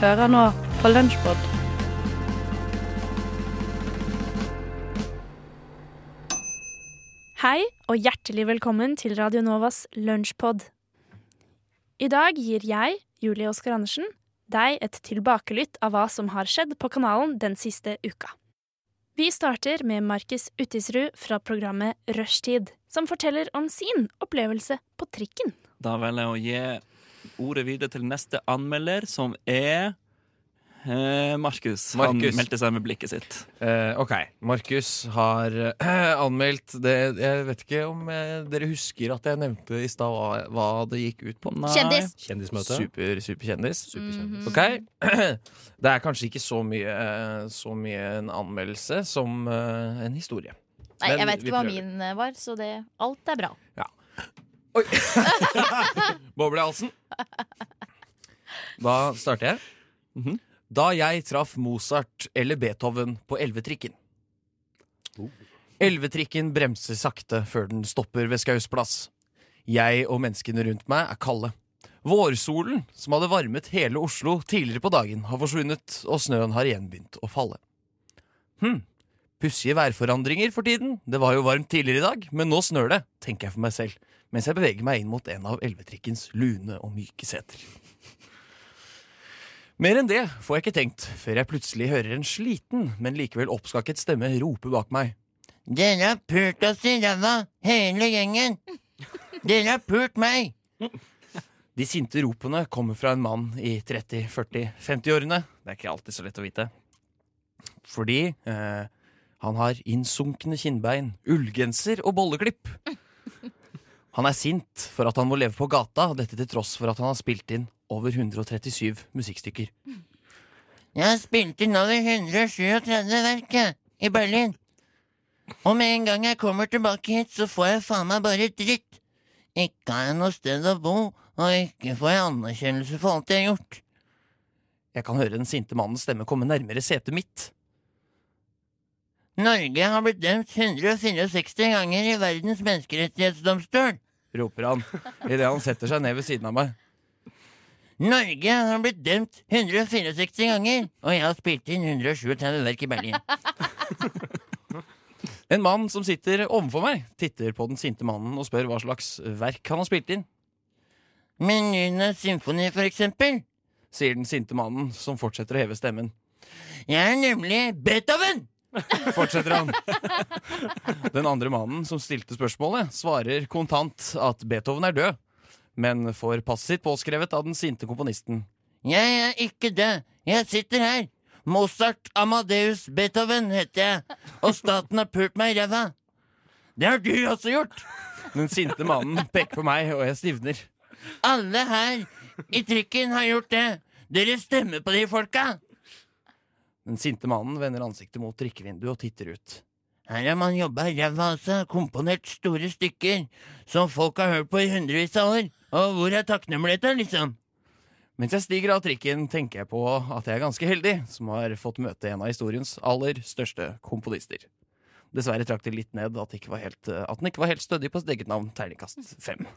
Hører nå på Lunsjpod. Hei og hjertelig velkommen til Radio Novas lunsjpod. I dag gir jeg, Julie Oskar Andersen, deg et tilbakelytt av hva som har skjedd på kanalen den siste uka. Vi starter med Markus Uttisrud fra programmet Rushtid, som forteller om sin opplevelse på trikken. Da velger jeg å gi ordet videre til neste anmelder, som er eh, Markus. Han Markus. meldte seg med blikket sitt. Eh, ok, Markus har eh, anmeldt det Jeg vet ikke om eh, dere husker at jeg nevnte i stad hva, hva det gikk ut på? Nei. Kjendis. Kjendismøte. Super, superkjendis. Mhm. Ok, Det er kanskje ikke så mye, eh, så mye en anmeldelse som eh, en historie. Nei, Men jeg vet vi ikke hva prøver. min eh, var, så det, alt er bra. Oi! Boble i halsen. Da starter jeg. Mhm. Da jeg traff Mozart eller Beethoven på elvetrikken. Elvetrikken bremser sakte før den stopper ved Skaus plass. Jeg og menneskene rundt meg er kalde. Vårsolen, som hadde varmet hele Oslo tidligere på dagen, har forsvunnet, og snøen har igjen begynt å falle. Hm, pussige værforandringer for tiden. Det var jo varmt tidligere i dag, men nå snør det, tenker jeg for meg selv, mens jeg beveger meg inn mot en av elvetrikkens lune og myke seter. Mer enn det får jeg ikke tenkt, før jeg plutselig hører en sliten, men likevel oppskakket stemme rope bak meg. Dere har pult oss i ræva, hele gjengen! Dere har pult meg! De sinte ropene kommer fra en mann i 30-40-50-årene. Det er ikke alltid så lett å vite. Fordi eh, han har innsunkne kinnbein, ullgenser og bolleklipp. Han er sint for at han må leve på gata, dette til tross for at han har spilt inn over 137 musikkstykker. Jeg har spilt inn over 137 verk i Berlin. Og med en gang jeg kommer tilbake hit, så får jeg faen meg bare dritt. Ikke har jeg noe sted å bo, og ikke får jeg anerkjennelse for alt jeg har gjort. Jeg kan høre den sinte mannens stemme komme nærmere setet mitt. Norge har blitt dømt 164 ganger i verdens menneskerettighetsdomstol, roper han idet han setter seg ned ved siden av meg. Norge har blitt dømt 164 ganger, og jeg har spilt inn 137 verk i Berlin. En mann som sitter overfor meg, titter på den sinte mannen og spør hva slags verk han har spilt inn. Menuenes symfoni, for eksempel, sier den sinte mannen, som fortsetter å heve stemmen. Jeg er nemlig Beethoven! Fortsetter han. Den andre mannen som stilte spørsmålet, svarer kontant at Beethoven er død, men får passet sitt påskrevet av den sinte komponisten. Jeg er ikke død, jeg sitter her. Mozart Amadeus Beethoven heter jeg, og staten har pult meg i ræva. Det har du også gjort. Den sinte mannen peker på meg, og jeg stivner. Alle her i trikken har gjort det. Dere stemmer på de folka. Den sinte mannen vender ansiktet mot drikkevinduet og titter ut. Her har man jobba ræva altså, komponert store stykker som folk har hørt på i hundrevis av år. Og hvor er takknemligheten, liksom? Mens jeg stiger av trikken, tenker jeg på at jeg er ganske heldig som har fått møte en av historiens aller største komponister. Dessverre trakk det litt ned at, ikke var helt, at den ikke var helt stødig på sitt eget navn, terningkast fem.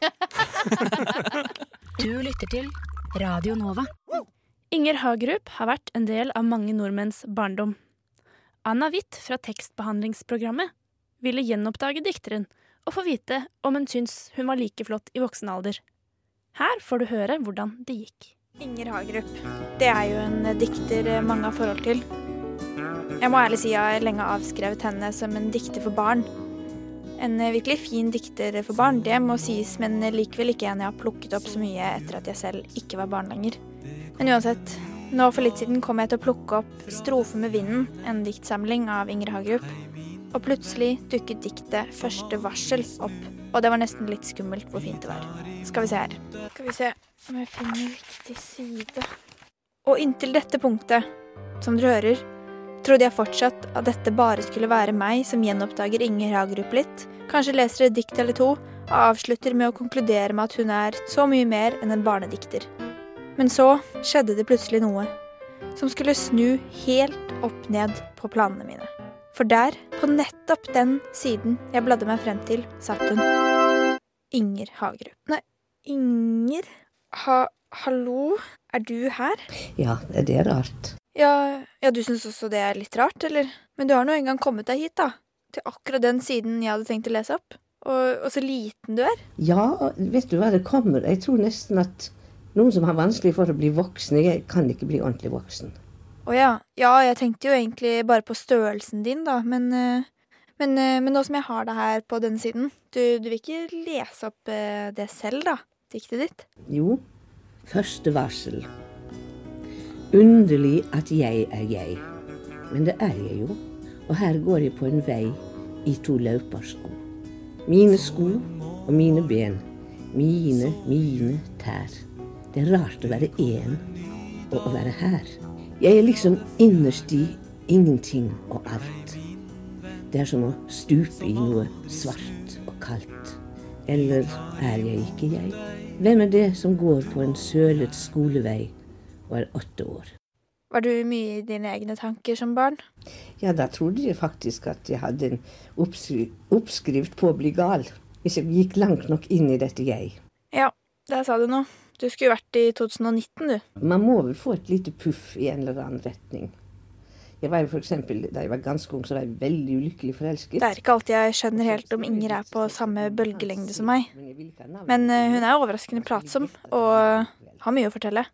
Du lytter til Radio Nova. Inger Hagerup har vært en del av mange nordmenns barndom. Anna Witt fra tekstbehandlingsprogrammet ville gjenoppdage dikteren og få vite om hun syns hun var like flott i voksen alder. Her får du høre hvordan det gikk. Inger Hagerup. Det er jo en dikter mange har forhold til. Jeg må ærlig si jeg har lenge avskrevet henne som en dikter for barn. En virkelig fin dikter for barn, det må sies, men likevel ikke en jeg har plukket opp så mye etter at jeg selv ikke var barn lenger. Men uansett, nå for litt siden kom jeg til å plukke opp 'Strofe med vinden', en diktsamling av Inger Hagerup. Og plutselig dukket diktet 'Første varsel' opp, og det var nesten litt skummelt hvor fint det var. Skal vi se her. Skal vi se om jeg finner riktig side. Og inntil dette punktet, som dere hører, trodde jeg fortsatt at dette bare skulle være meg som gjenoppdager Inger Hagerup litt, kanskje leser et dikt eller to, og avslutter med å konkludere med at hun er så mye mer enn en barnedikter. Men så skjedde det plutselig noe som skulle snu helt opp ned på planene mine. For der, på nettopp den siden jeg bladde meg frem til, satt hun. Inger Hagerup. Nei, Inger ha, Hallo? Er du her? Ja, det er rart. Ja, ja du syns også det er litt rart, eller? Men du har nå engang kommet deg hit, da. Til akkurat den siden jeg hadde tenkt å lese opp. Og, og så liten du er. Ja, vet du hva det kommer? Jeg tror nesten at noen som har vanskelig for å bli voksen, jeg kan ikke bli ordentlig voksen. Å ja. Ja, jeg tenkte jo egentlig bare på størrelsen din, da, men eh, men, eh, men nå som jeg har deg her på denne siden, du, du vil ikke lese opp eh, det selv, da? Diktet ditt? Jo, første varsel. Underlig at jeg er jeg. Men det er jeg jo. Og her går jeg på en vei i to løpersko. Mine sko og mine ben. Mine, mine tær. Det er rart å være én og å være her. Jeg er liksom innerst i ingenting og alt. Det er som å stupe i noe svart og kaldt. Eller er jeg ikke jeg? Hvem er det som går på en sølet skolevei og er åtte år? Var du mye i dine egne tanker som barn? Ja, da trodde jeg faktisk at jeg hadde en oppskri oppskrift på å bli gal. Hvis jeg gikk langt nok inn i dette jeg. Ja, der sa du noe. Du skulle vært i 2019, du. Man må vel få et lite puff i en eller annen retning. Jeg var jo for eksempel, Da jeg var ganske ung, så var jeg veldig ulykkelig forelsket. Det er ikke alltid jeg skjønner helt om Inger er på samme bølgelengde som meg. Men eh, hun er overraskende pratsom, og har mye å fortelle.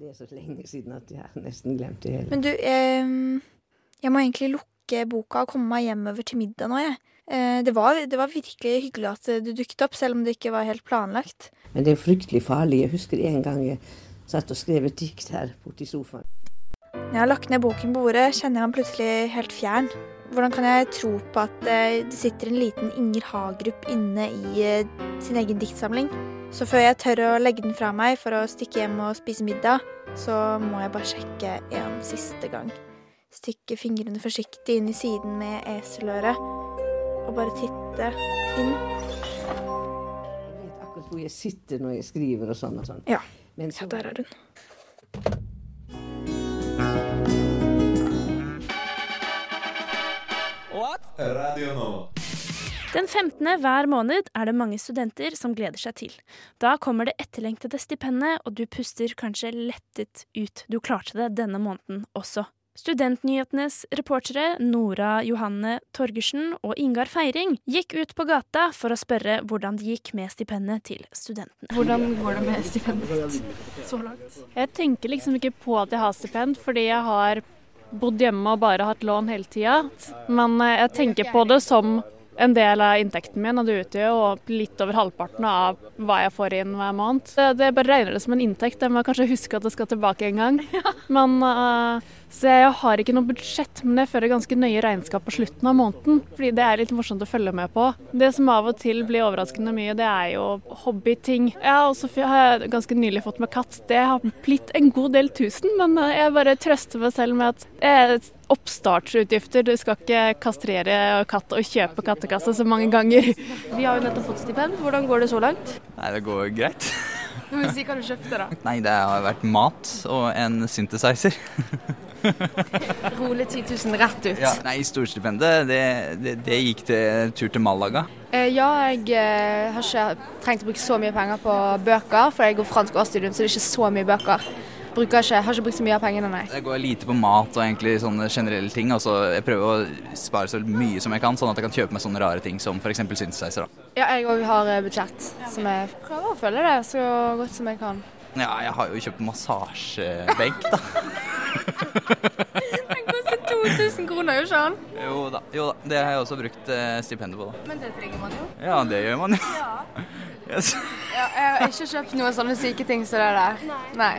Det er så lenge siden at jeg har nesten glemt det hele. Men du, eh, jeg må egentlig lukke boka og komme meg hjemover til middag nå, jeg. Eh, det, var, det var virkelig hyggelig at du dukket opp, selv om det ikke var helt planlagt. Men det er fryktelig farlig. Jeg husker en gang jeg satt og skrev et dikt her borte i sofaen. Når jeg har lagt ned boken på bordet, kjenner jeg meg plutselig helt fjern. Hvordan kan jeg tro på at eh, det sitter en liten Inger Hagerup inne i eh, sin egen diktsamling? Så før jeg tør å legge den fra meg for å stikke hjem og spise middag, så må jeg bare sjekke en siste gang. Stikke fingrene forsiktig inn i siden med eseløret og bare titte inn. Akkurat hvor jeg sitter når jeg skriver og sånn og sånn. Ja. Så, Ja, der er hun. Radio Nova. Den 15. hver måned er det mange studenter som gleder seg til. Da kommer det etterlengtede stipendet, og du puster kanskje lettet ut. Du klarte det denne måneden også. Studentnyhetenes reportere Nora Johanne Torgersen og Ingar Feiring gikk ut på gata for å spørre hvordan det gikk med stipendet til studentene. Hvordan går det med stipendet så langt? Jeg tenker liksom ikke på at jeg har stipend, fordi jeg har bodd hjemme og bare hatt lån hele tida. Men eh, jeg tenker på det som en del av inntekten min, og det utgjør jo litt over halvparten av hva jeg får inn hver måned. Det, det bare regner det som en inntekt. Jeg må kanskje huske at det skal tilbake en gang. Men, uh, så jeg har ikke noe budsjett, men jeg fører ganske nøye regnskap på slutten av måneden. Fordi det er litt morsomt å følge med på. Det som av og til blir overraskende mye, det er jo hobbyting. Ja, og så har jeg ganske nylig fått meg katt. Det har blitt en god del tusen, men eh, jeg bare trøster meg selv med at er oppstartsutgifter. Du skal ikke kastrere katt og kjøpe kattekasse så mange ganger. Vi har jo nettopp fått stipend. Hvordan går det så langt? Nei, det går greit. Må si hva du kjøpte, da. Nei, det har vært mat og en synthesizer. Rolig 10 000 rett ut. Ja, nei, storstipendet, det, det, det gikk til tur til Malaga. Eh, ja, jeg eh, har ikke trengt å bruke så mye penger på bøker, for jeg går fransk årsstudium, så det er ikke så mye bøker. Bruker ikke, har ikke brukt så mye av pengene, nei. Jeg går lite på mat og egentlig sånne generelle ting. Altså, jeg prøver å spare så mye som jeg kan, sånn at jeg kan kjøpe meg sånne rare ting som f.eks. synthesizer. Da. Ja, jeg òg har eh, budsjett, som jeg prøver å følge det så godt som jeg kan. Ja, jeg har jo kjøpt massasjebenk, da. Den koster 2000 kroner, gjør ikke? Jo da, jo da. Det har jeg også brukt eh, stipendet på, da. Men det trenger man jo. Ja, det gjør man jo. Yes. Ja, jeg har ikke kjøpt noen sånne syke ting som det der. Nei.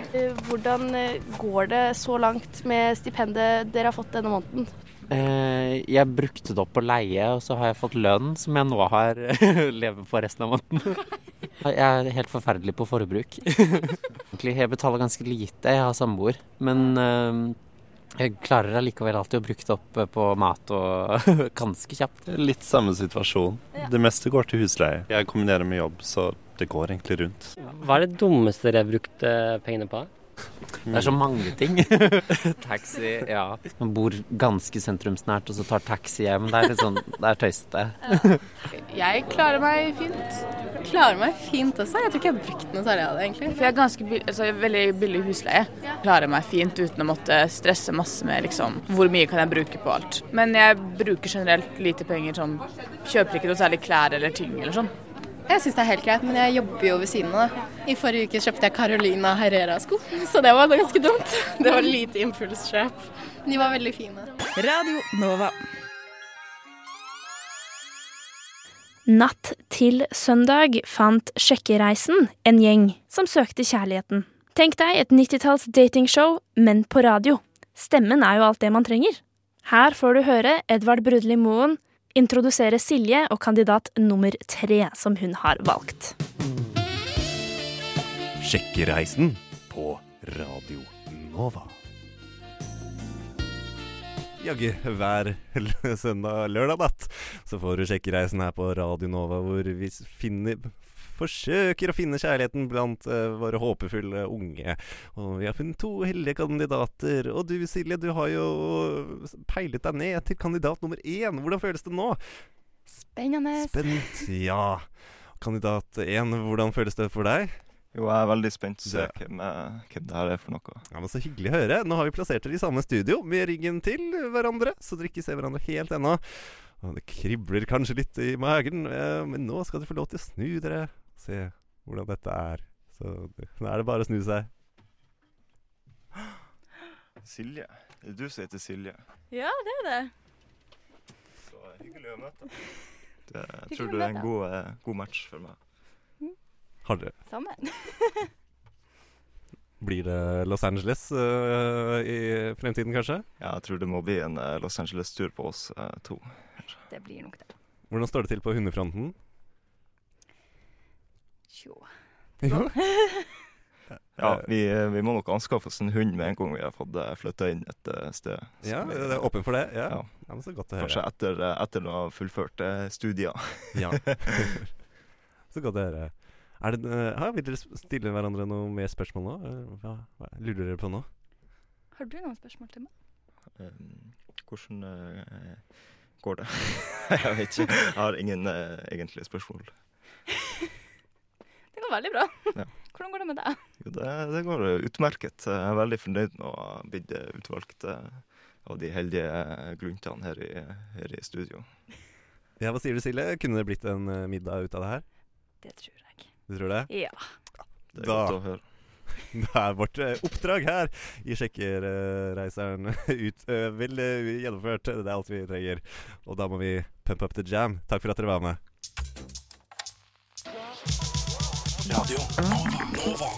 Hvordan eh, går det så langt med stipendet dere har fått denne måneden? Eh, jeg brukte det opp på leie, og så har jeg fått lønn som jeg nå har lever på resten av måneden. Jeg er helt forferdelig på forbruk. Egentlig, jeg betaler ganske lite, jeg har samboer. Men eh, jeg klarer allikevel alltid å bruke det opp på mat og ganske kjapt. Litt samme situasjon. Det meste går til husleie. Jeg kombinerer med jobb, så det går egentlig rundt. Hva er det dummeste dere har brukt eh, pengene på? Det er så mange ting. taxi, ja. Man bor ganske sentrumsnært, og så tar taxi hjem. Det er litt sånn, det er tøysete. Jeg klarer meg fint. Klarer meg fint også. Jeg tror ikke jeg har brukt noe særlig av det, egentlig. For jeg har ganske altså, veldig billig husleie. Klarer meg fint uten å måtte stresse masse med liksom, hvor mye kan jeg bruke på alt. Men jeg bruker generelt lite penger sånn Kjøper ikke noe særlig klær eller ting eller sånn. Jeg syns det er helt greit, men jeg jobber jo ved siden av. I forrige uke kjøpte jeg Carolina Herrera-sko, så det var ganske dumt. Det var lite impulskjøp. De var veldig fine. Radio Nova. Natt til søndag fant Sjekkereisen en gjeng som søkte kjærligheten. Tenk deg et 90-talls datingshow, men på radio. Stemmen er jo alt det man trenger. Her får du høre Edvard Brudli Moen introdusere Silje og kandidat nummer tre som hun har valgt. Sjekkereisen på Radio Nova. Jaggu hver søndag lørdag natt så får du Sjekkereisen her på Radio Nova, hvor vi finner forsøker å finne kjærligheten blant uh, våre håpefulle unge. Og vi har funnet to heldige kandidater. Og du Silje, du har jo peilet deg ned til kandidat nummer én. Hvordan føles det nå? Spennende. Spent, ja. Kandidat én, hvordan føles det for deg? Jo, jeg er veldig spent på å se hvem, hvem det her er for noe. Ja, men Så hyggelig å høre. Nå har vi plassert dere i samme studio med ryggen til hverandre, så dere ikke ser hverandre helt ennå. Det kribler kanskje litt i magen, men nå skal dere få lov til å snu dere se hvordan dette er. Så nå er det bare å snu seg. Silje. Det er du som heter Silje. Ja, det er det. Så hyggelig å møte deg. Jeg tror du er en god, eh, god match for meg. Mm. Har dere Sammen. Blir det Los Angeles uh, i fremtiden, kanskje? Ja, jeg tror det må bli en uh, Los Angeles-tur på oss uh, to. Det blir nok det. Hvordan står det til på hundefronten? Jo. jo. ja, vi, vi, må nok anskaffe oss en hund med en gang vi har fått flytta inn et sted. Ja, vi, det er åpen for det? Ja. ja. ja så godt å høre. Kanskje etter, etter å ha fullført studier. ja. så godt å høre. Er det, ja, vil dere stille hverandre noe mer spørsmål nå? Uh, hva, hva, lurer dere på nå? Har du noen spørsmål til meg? Um, hvordan uh, går det? jeg vet ikke. Jeg har ingen egentlige spørsmål. Veldig bra. Ja. Hvordan går det med deg? Jo, det, det, går utmerket. Jeg er veldig fornøyd med å ha blitt utvalgt av de heldige gluntene her i, her i studio. Ja, Hva sier du, Silje? Kunne det blitt en middag ut av det her? Det tror jeg. Du tror det? Ja. Det er da, godt å høre. Det er vårt oppdrag her i Sjekkerreiseren ut vel gjennomført. Det er alt vi trenger. Og da må vi pump up the jam. Takk for at dere var med. Radio Nova. Nova.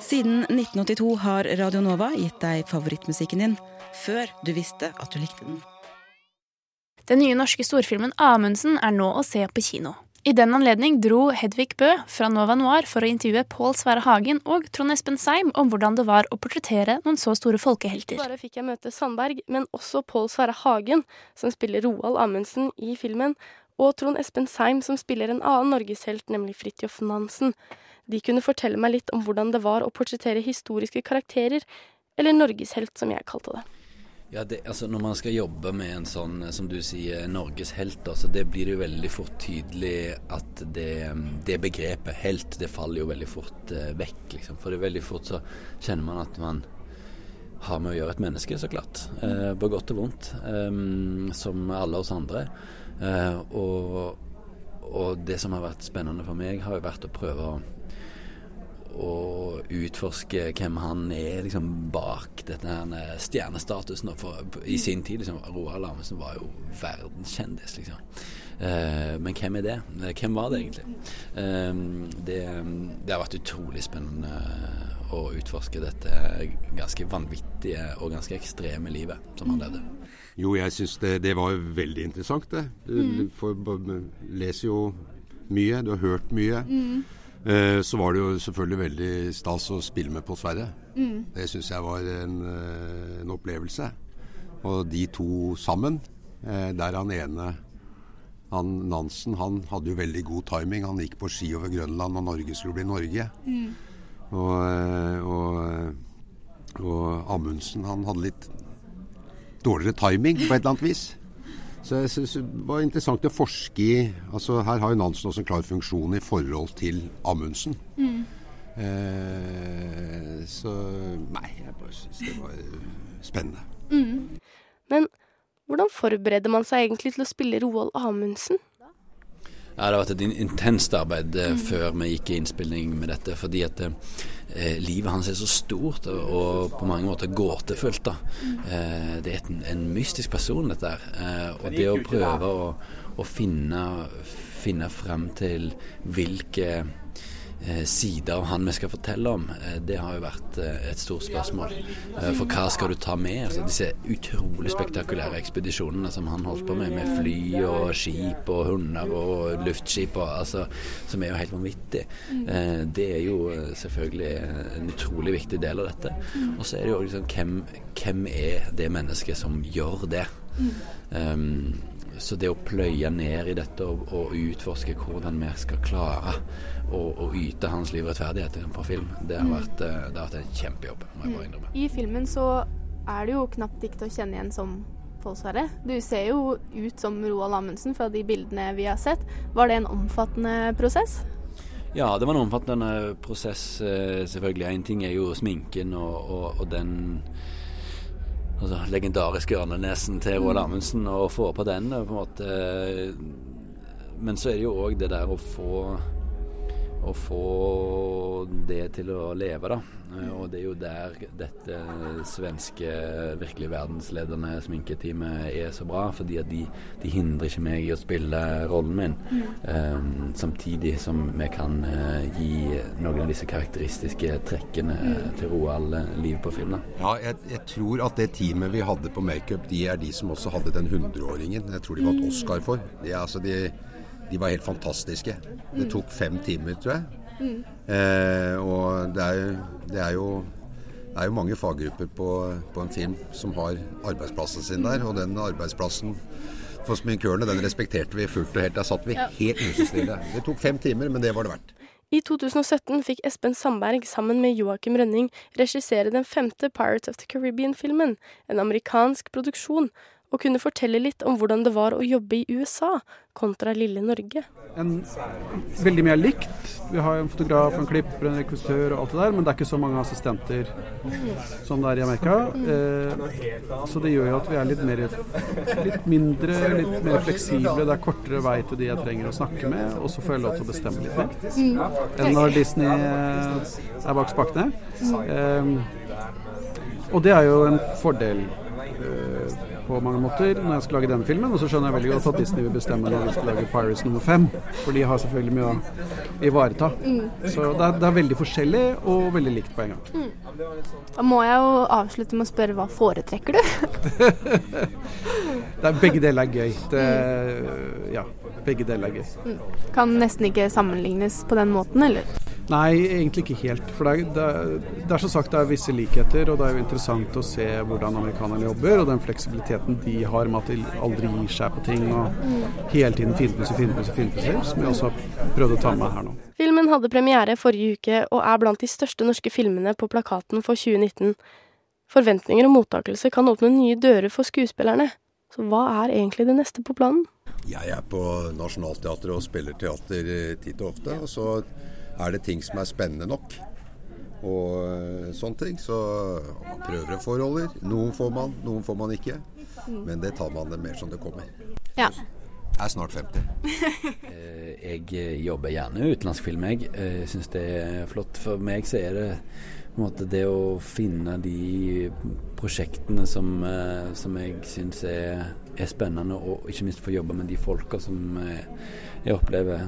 Siden 1982 har Radio Nova gitt deg favorittmusikken din før du visste at du likte den. Den nye norske storfilmen Amundsen er nå å se på kino. I den anledning dro Hedvig Bø fra Nova Noir for å intervjue Pål Sverre Hagen og Trond Espen Seim om hvordan det var å portrettere noen så store folkehelter. Bare fikk jeg møte Sandberg, men også Pål Sverre Hagen, som spiller Roald Amundsen i filmen, og Trond Espen Seim, som spiller en annen norgeshelt, nemlig Fridtjof Nansen. De kunne fortelle meg litt om hvordan det var å portrettere historiske karakterer, eller norgeshelt, som jeg kalte det. Ja, det, altså Når man skal jobbe med en sånn, som du sier, norgeshelt, altså det blir jo veldig fort tydelig at det, det begrepet helt, det faller jo veldig fort eh, vekk. liksom. For det er veldig fort så kjenner man at man har med å gjøre et menneske, så klart. Eh, på godt og vondt. Eh, som alle oss andre. Eh, og, og det som har vært spennende for meg, har jo vært å prøve å og utforske hvem han er liksom bak dette her stjernestatusen. For I sin tid liksom, Roald Amundsen var jo verdenskjendis, liksom. Uh, men hvem er det? Hvem var det egentlig? Uh, det, det, har vært utrolig spennende å utforske dette ganske vanvittige og ganske ekstreme livet som han levde. Jo, jeg syns det, det, var veldig interessant, det. Du mm. leser jo mye, du har hørt mye. Mm. Så var det jo selvfølgelig veldig stas å spille med på Sverre. Mm. Det syns jeg var en, en, opplevelse. Og de to sammen, der han ene Han Nansen han hadde jo veldig god timing. Han gikk på ski over Grønland, og Norge skulle bli Norge. Mm. Og, eh, og, og Amundsen han hadde litt dårligere timing på et eller annet vis. Så jeg synes det var interessant å forske i altså Her har jo Nansen også en klar funksjon i forhold til Amundsen. Mm. Eh, så nei, jeg bare syns det var spennende. Mm. Men hvordan forbereder man seg egentlig til å spille Roald Amundsen? Ja, det har vært et intenst arbeid mm. før vi gikk i innspilling med dette. Fordi at eh, livet hans er så stort og, og på mange måter gåtefullt. da. Eh, det er en, en mystisk person, dette her. Eh, og det å prøve å, å finne, finne frem til hvilke eh, sider av han vi skal fortelle om, eh, det har jo vært eh, et stort spørsmål. Eh, For hva skal du ta med? Altså, disse utrolig spektakulære ekspedisjonene som han holdt på med, med fly og skip og hunder og luftskip, og, altså, som er jo helt vanvittig. Eh, Det er jo eh, selvfølgelig en utrolig viktig del av dette. Og så er det jo liksom hvem, hvem er det mennesket som gjør det? Um, så det å pløye ned i dette og, og utforske hvordan vi skal klare å, å yte hans liv rettferdighet på film, det har Mm. vært, eh, det har vært en kjempejobb. må jeg bare innrømme. I filmen så er det jo knapt ikke til å kjenne igjen som Pål Du ser jo ut som Roald Amundsen fra de bildene vi har sett. Var det en omfattende prosess? Ja, det var en omfattende prosess, eh, selvfølgelig. En ting er jo sminken og, og, og den altså, legendariske ørnenesen til Roald Amundsen, og få på den, eh, på en måte. Men så er det jo òg det der å få å få det til å leve, da. Eh, Og det er jo der dette svenske, virkelig verdensledende sminketeamet er så bra. Fordi at de, de hindrer ikke meg i å spille rollen min. Eh, samtidig som vi kan uh, gi noen av disse karakteristiske trekkene til Roald liv på film. da. Ja, jeg, jeg tror at det teamet vi hadde på makeup, de er de som også hadde den 100-åringen. Jeg tror de vant Oscar for. De, er altså, de, de var helt fantastiske. Det tok fem timer, tror jeg. Eh, og det er, det er jo det er jo mange faggrupper på, på en film som har arbeidsplassen sin der, og den arbeidsplassen for sminkørene den respekterte vi fullt og helt. Der satt vi Ja. helt musestille. Det tok fem timer, men det var det verdt. I 2017 fikk Espen Sandberg sammen med Joakim Rønning regissere den femte Pirates of the Caribbean-filmen, en amerikansk produksjon, og kunne fortelle litt om hvordan det var å jobbe i USA kontra lille Norge. en, veldig mye er likt. Vi har en fotograf, en klipper, en rekvisitør og alt det der, men det er ikke så mange assistenter som det er i Amerika. Eh, så det gjør jo at vi er litt, mer, litt mindre, litt mer fleksible. Det er kortere vei til de jeg trenger å snakke med, og så får jeg lov til å bestemme litt mer. Enn når Disney eh, er bak spakene. Eh, og det er jo en fordel eh, på mange måter når jeg skal lage denne filmen. Og så skjønner jeg veldig godt at Disney vil bestemme når vi skal lage Pirates nummer fem. For de har selvfølgelig mye å ivareta. Så det er, det er veldig forskjellig og veldig likt på en gang. Da må jeg jo avslutte med å spørre hva foretrekker du? Det er, begge deler er gøy. Det, ja, begge deler er gøy. Kan nesten ikke sammenlignes på den måten, eller? Nei, egentlig ikke helt. For det er, det, er, det er som sagt det er visse likheter, og det er jo interessant å se hvordan amerikanerne jobber, og den fleksibiliteten de har med at de aldri gir seg på ting og hele tiden finpusser, finpusser, finpusser, som jeg også har prøvd å ta med her nå. Filmen hadde premiere forrige uke og er blant de største norske filmene på plakaten for 2019. Forventninger og mottakelse kan åpne nye dører for skuespillerne. Så hva er egentlig det neste på planen? Jeg er på Nationaltheatret og spiller teater eh, titt og ofte. Og så er det ting som er spennende nok. Og eh, sånne ting. Så man prøver å få. Noen får man, noen får man ikke. Men det tar man det mer som det kommer. Ja. Jeg er snart 50. Eh, Jeg eh, jobber gjerne utenlandsk film, jeg. Eh, Jeg syns det er flott. For meg så er det måte det å finne de prosjektene som, som jeg syns er, er spennende, og ikke minst få jobbe med de folka som jeg opplever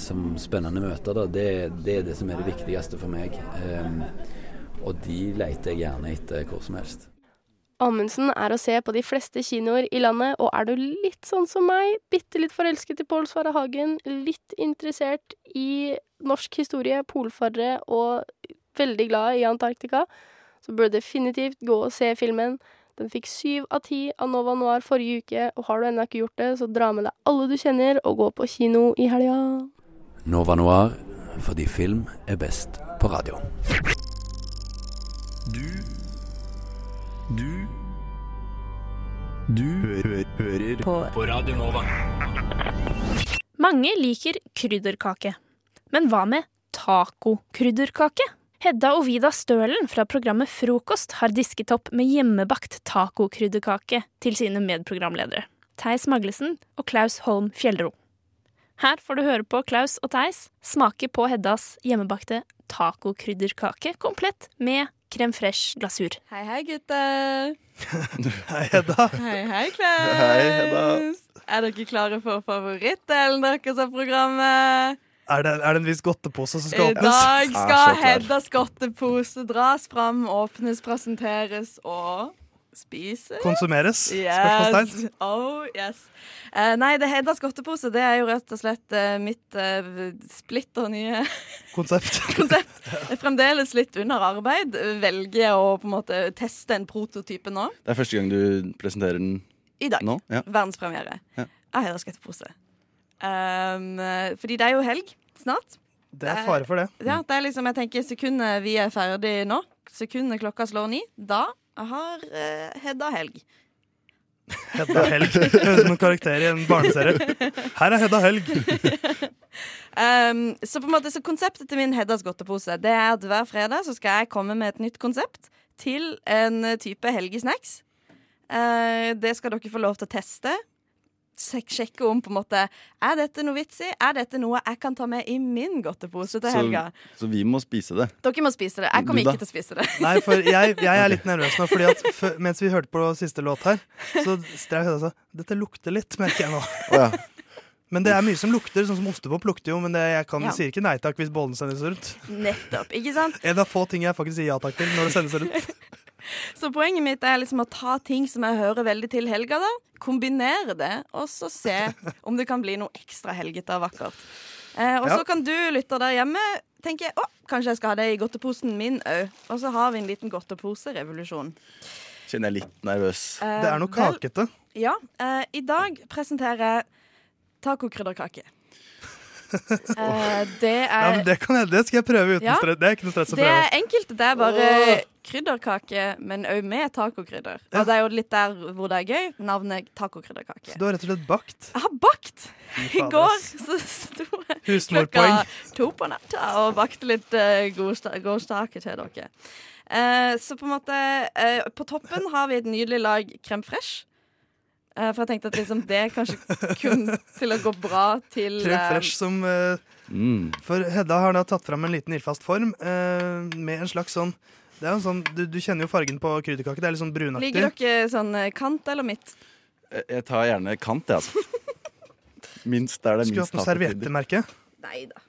som spennende møter. Det, det er det som er det viktigste for meg. Og de leter jeg gjerne etter hvor som helst. Amundsen er å se på de fleste kinoer i landet, og er du litt sånn som meg, bitte litt forelsket i Pål Sverre Hagen, litt interessert i norsk historie, polfarere og veldig glad i Antarktika, så bør du definitivt gå og se filmen. Den fikk syv av ti av Nova Noir forrige uke, og har du ennå ikke gjort det, så dra med deg alle du kjenner og gå på kino i helga. Nova Noir fordi film er best på radio. Du Du Du hø hører på. på Radio Nova. Mange liker krydderkake. Men hva med tacokrydderkake? Hedda og Vida Stølen fra programmet Frokost har disket opp med hjemmebakt tacokrydderkake til sine medprogramledere. Theis Maglesen og Klaus Holm Fjellro. Her får du høre på Klaus og Theis smake på Heddas hjemmebakte tacokrydderkake komplett med crème fresh glasur. Hei, hei, gutter. Hei, Hedda. Hei, hei, Klaus. Hei, Hedda. Er dere klare for favorittdelen deres av programmet? Er det, er det en viss godtepose som skal åpnes? I dag skal Heddas godtepose dras fram, åpnes, presenteres og spises. Konsumeres? Yes. Spørsmålstegn. Oh, yes. Uh, nei, det Heddas godtepose det er jo rett og slett uh, mitt uh, splitter nye Konsept. konsept. Fremdeles litt under arbeid. Velger jeg å på en måte teste en prototype nå. Det er første gang du presenterer den I dag. nå? Ja. Verdenspremiere Ja. av Heddas godtepose. Um, fordi det er jo helg snart. Det er fare for det. Ja, det er liksom, jeg tenker Sekundet vi er ferdig nå, sekundet klokka slår ni, da har uh, Hedda helg. Hedda Helg. Høres ut som en karakter i en barneserie. Her er Hedda Helg. Um, så på en måte, så konseptet til min Heddas godtepose Det er at hver fredag så skal jeg komme med et nytt konsept til en type helgesnacks. Uh, det skal dere få lov til å teste. Sjekke om på en måte Er dette noe vits i? Er dette noe jeg kan ta med i min godtepose til helga? Så, så vi må spise det. Dere må spise det. Jeg kommer ikke til å spise det. Nei, for jeg, jeg er litt nervøs nå, Fordi at for, mens vi hørte på siste låt her, så strev Hedda og sa Dette lukter litt, merker jeg nå. Men det er mye som lukter, sånn som ostepop lukter jo, men det, jeg kan, Ja. sier ikke nei takk hvis bollen sendes rundt. Nettopp. Ikke sant? En av få ting jeg faktisk sier ja takk til når det sendes rundt. Så poenget mitt er liksom å ta ting som jeg hører veldig til helga, da. Kombinere det, og så se om det kan bli noe ekstra helgete og vakkert. Eh, og Ja. så kan du, lytter der hjemme, tenke å, kanskje jeg skal ha det i godteposen min òg. Og så har vi en liten godteposerevolusjon. Kjenner jeg litt nervøs. Eh, Det er noe vel- kakete. Ja. Eh, I dag presenterer jeg tacokrydderkake. Eh, det er Ja, det, kan jeg, det skal jeg prøve uten Ja. stress. Det er ikke noe stress å Det er enkelt. Det er bare krydderkake, men òg med tacokrydder. Og det er jo litt der hvor det er gøy. Navnet tacokrydderkake. Så du har rett og slett bakt? Jeg har bakt! I går så sto jeg klokka to på natta og bakte litt uh, gårdstake til dere. Uh, så på en måte uh, På toppen har vi et nydelig lag crème fresh. Eh, for jeg tenkte at liksom det kanskje kun til å gå bra til Crème eh, fresh som mm. For Hedda har da tatt fram en liten ildfast form uh, med en slags sånn det er jo sånn, du, du kjenner jo fargen på krydderkake. Det er litt sånn brunaktig. Ligger dere sånn kant eller midt? Jeg, jeg tar gjerne kant, jeg, altså. Minst der det er Skulle minst hatt noe serviettemerke. Nei da.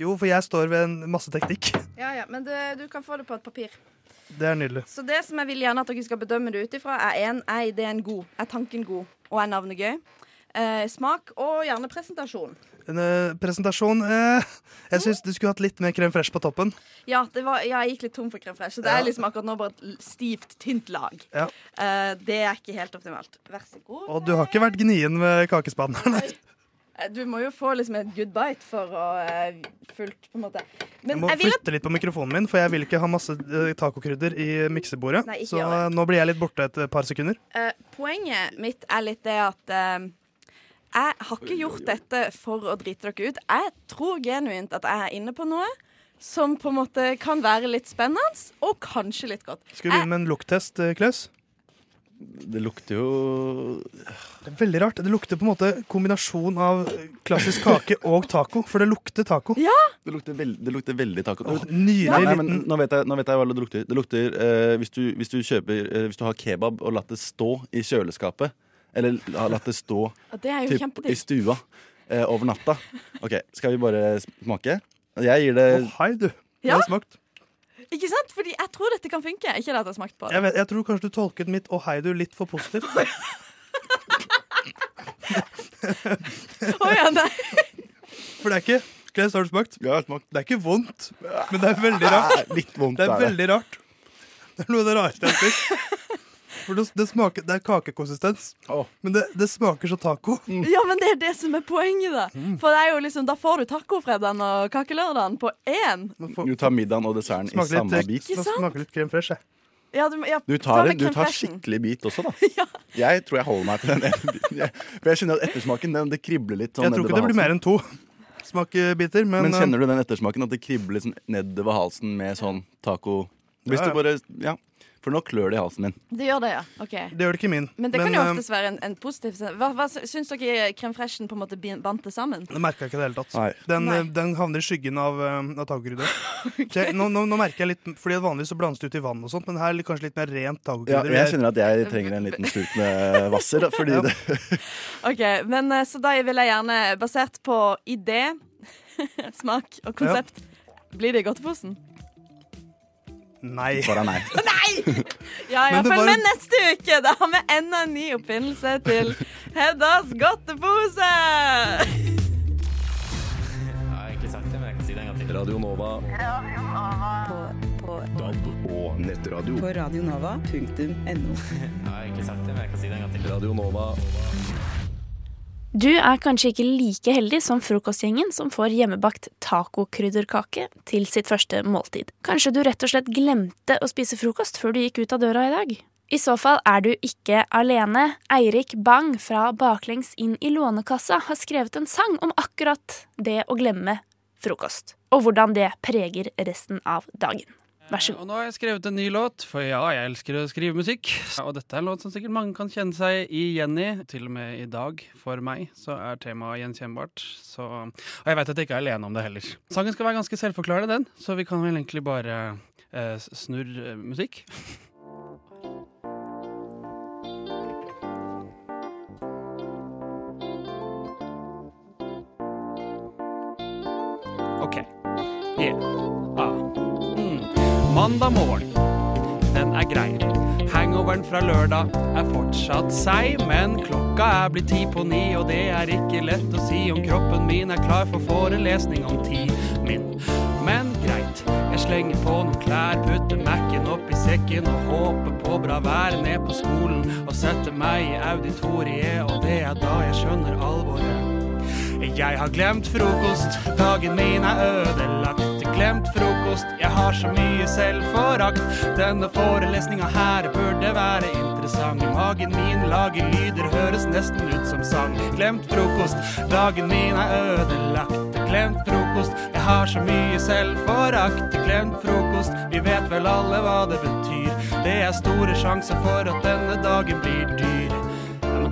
Jo, for jeg står ved en masse teknikk. Ja, ja, men det, du kan få det på et papir. Det er nydelig. Så det som jeg vil gjerne at dere skal bedømme det ut ifra, er en, er ideen god, er tanken god, og er navnet gøy? Eh, smak og gjerne presentasjon. En eh, presentasjon eh, Jeg syns du skulle hatt litt mer krem fresh på toppen. Ja, det var, ja, jeg gikk litt tom for krem fresh, så det Ja. er liksom akkurat nå bare et stivt, tynt lag. Ja. Eh, det er ikke helt optimalt. Vær så god. Og du har ikke vært gnien med kakespannen. Eh, Du må jo få liksom et good bite for å uh, fullt på en måte. Jeg må jeg vil at litt på mikrofonen min, for jeg vil ikke ha masse uh, tacokrydder i miksebordet. Nei, ikke Så uh, nå blir jeg litt borte et par sekunder. Poenget mitt er litt det at jeg har ikke gjort dette for å drite dere ut. Jeg tror genuint at jeg er inne på noe som på en måte kan være litt spennende, og kanskje litt godt. Skal vi begynne med en lukttest, Klaus? Det lukter jo Det er veldig rart. Det lukter på en måte kombinasjon av klassisk kake og taco, for det lukter taco. Det lukter, veld, det lukter veldig taco. nydelig ja. nei, men nå, vet jeg, nå vet jeg hva det lukter. Det lukter eh, hvis, du, hvis du kjøper eh, Hvis du har kebab og latt det stå i kjøleskapet, eller latt det stå Ja, det er jo typ, i stua eh, over natta. OK, skal vi bare smake? Jeg gir det oh, hei, du. Ja. Jeg har smakt. Ikke sant? Fordi jeg tror dette kan funke. Ikke det at jeg har smakt på det. Jeg, vet, jeg tror kanskje du tolket mitt 'å hei, du' litt for positivt. Å ja, nei. For det er ikke Kles, har du smakt? Ja, jeg har smakt. Det er ikke vondt, men det er veldig rart. Litt vondt Det er er det. veldig rart. Det er noe av det rareste jeg har spist. For det, det, smaker, det er kakekonsistens, men det, det smaker så taco. Ja, men det er det som er poenget, da. For det er jo liksom, da får du tacofredagen og kakelørdagen på én. Du tar middagen og desserten i samme litt, bit. Ikke sant? smaker litt krem fresh, jeg. Ja, du, ja, Du tar, du tar skikkelig bit også, da. Jeg tror jeg holder meg til den ene biten. For jeg kjenner at ettersmaken den, det kribler litt. Sånn Jeg tror ikke det blir mer enn to smakebiter, men, Men kjenner du den ettersmaken? At det kribler sånn nedover halsen med sånn taco Hvis Ja, ja. du bare Ja. For nå klør det i halsen min. Det gjør det, ja. Ok. Det gjør det ikke min. Men det kan jo eh, oftest være en, en positiv hva, hva Syns dere Krem freshen på en måte bandt det sammen? Det merka jeg ikke i det hele tatt. Nei. Den, Nei. eh, den havner i skyggen av, uh, av tacokrydder. okay. Nå, nå, nå merker jeg litt Fordi Vanligvis så blandes det ut i vann, og sånt men her er det kanskje litt mer rent Ja, tacokrydder. jeg kjenner at jeg trenger en liten slurk med Hvasser. Fordi Ja. det OK, men eh, så da vil jeg gjerne, basert på idé, smak og konsept Blir det i godteposen? Nei. Bare nei. Nei! Ja, ja, hvert fall følg med neste uke! Da har vi enda en ny oppfinnelse til Heddas godtepose! Jeg har egentlig sagt det, men jeg kan si det en gang til. Radio Nova. På, DAB og nettradio. på radionova.no. Jeg har egentlig sagt det, men jeg kan si det en gang til. Radio Nova. Du er kanskje ikke like heldig som frokostgjengen som får hjemmebakt tacokrydderkake til sitt første måltid. Kanskje du rett og slett glemte å spise frokost før du gikk ut av døra i dag? I så fall er du ikke alene. Eirik Bang fra Baklengs inn i Lånekassa har skrevet en sang om akkurat det å glemme frokost, og hvordan det preger resten av dagen. Vær så god. Og nå har jeg skrevet en ny låt, for ja, jeg elsker å skrive musikk. Og dette er en låt som sikkert mange kan kjenne seg igjen i. Til og med i dag, for meg, så er temaet gjenkjennbart. Så, og jeg vet at jeg ikke er alene om det heller. Sangen skal være ganske selvforklarende, den, så vi kan vel egentlig bare eh, snurre eh, musikk. OK. Yeah. Mandag morgen, den er grei. Hangoveren fra lørdag er fortsatt seig, men klokka er blitt ti på ni, og det er ikke lett å si om kroppen min er klar for forelesning om tid min. Men greit, jeg slenger på noen klær, putter Mac-en opp i sekken og håper på bra vær ned på skolen, og setter meg i auditoriet, og det er da jeg skjønner alvoret. Jeg har glemt frokost, dagen min er ødelagt. Glemt frokost, jeg har så mye selvforakt. Denne forelesninga her burde være interessant. Magen min lager lyder, høres nesten ut som sang. Glemt frokost, dagen min er ødelagt. Glemt frokost, jeg har så mye selvforakt. Glemt frokost, vi vet vel alle hva det betyr. Det er store sjanser for at denne dagen blir dyr.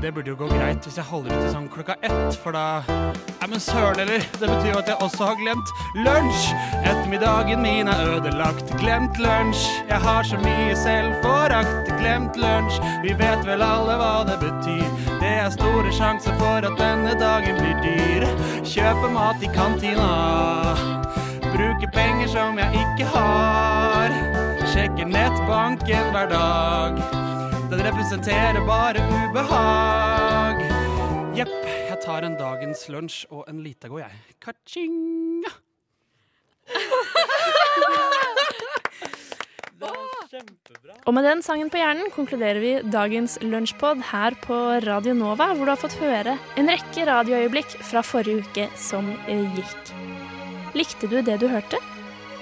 Det burde jo gå greit hvis jeg holder ut til sånn klokka ett, for da Nei, men søren heller, det betyr jo at jeg også har glemt lunsj. Ettermiddagen min er ødelagt. Glemt lunsj. Jeg har så mye selvforakt. Glemt lunsj. Vi vet vel alle hva det betyr. Det er store sjanser for at denne dagen blir dyr. Kjøpe mat i kantina. Bruke penger som jeg ikke har. Sjekker nettbanken hver dag. Den representerer bare ubehag. Jepp, jeg tar en dagens lunsj og en Litago, jeg. Ka-ching! Og med den sangen på hjernen konkluderer vi dagens lunsjpod her på Radio Nova, hvor du har fått høre en rekke radioøyeblikk fra forrige uke som eh, gikk. Likte du det du hørte?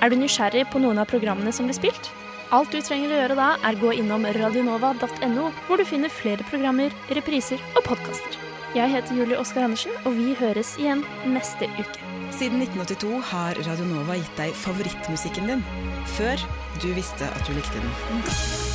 Er du nysgjerrig på noen av programmene som ble spilt? Alt du trenger å gjøre da, er gå innom radionova.no, hvor du finner flere programmer, repriser og podkaster. Jeg heter Julie Oskar Andersen, og vi høres igjen neste uke. Siden 1982 har Radionova gitt deg favorittmusikken din. Før du visste at du likte den.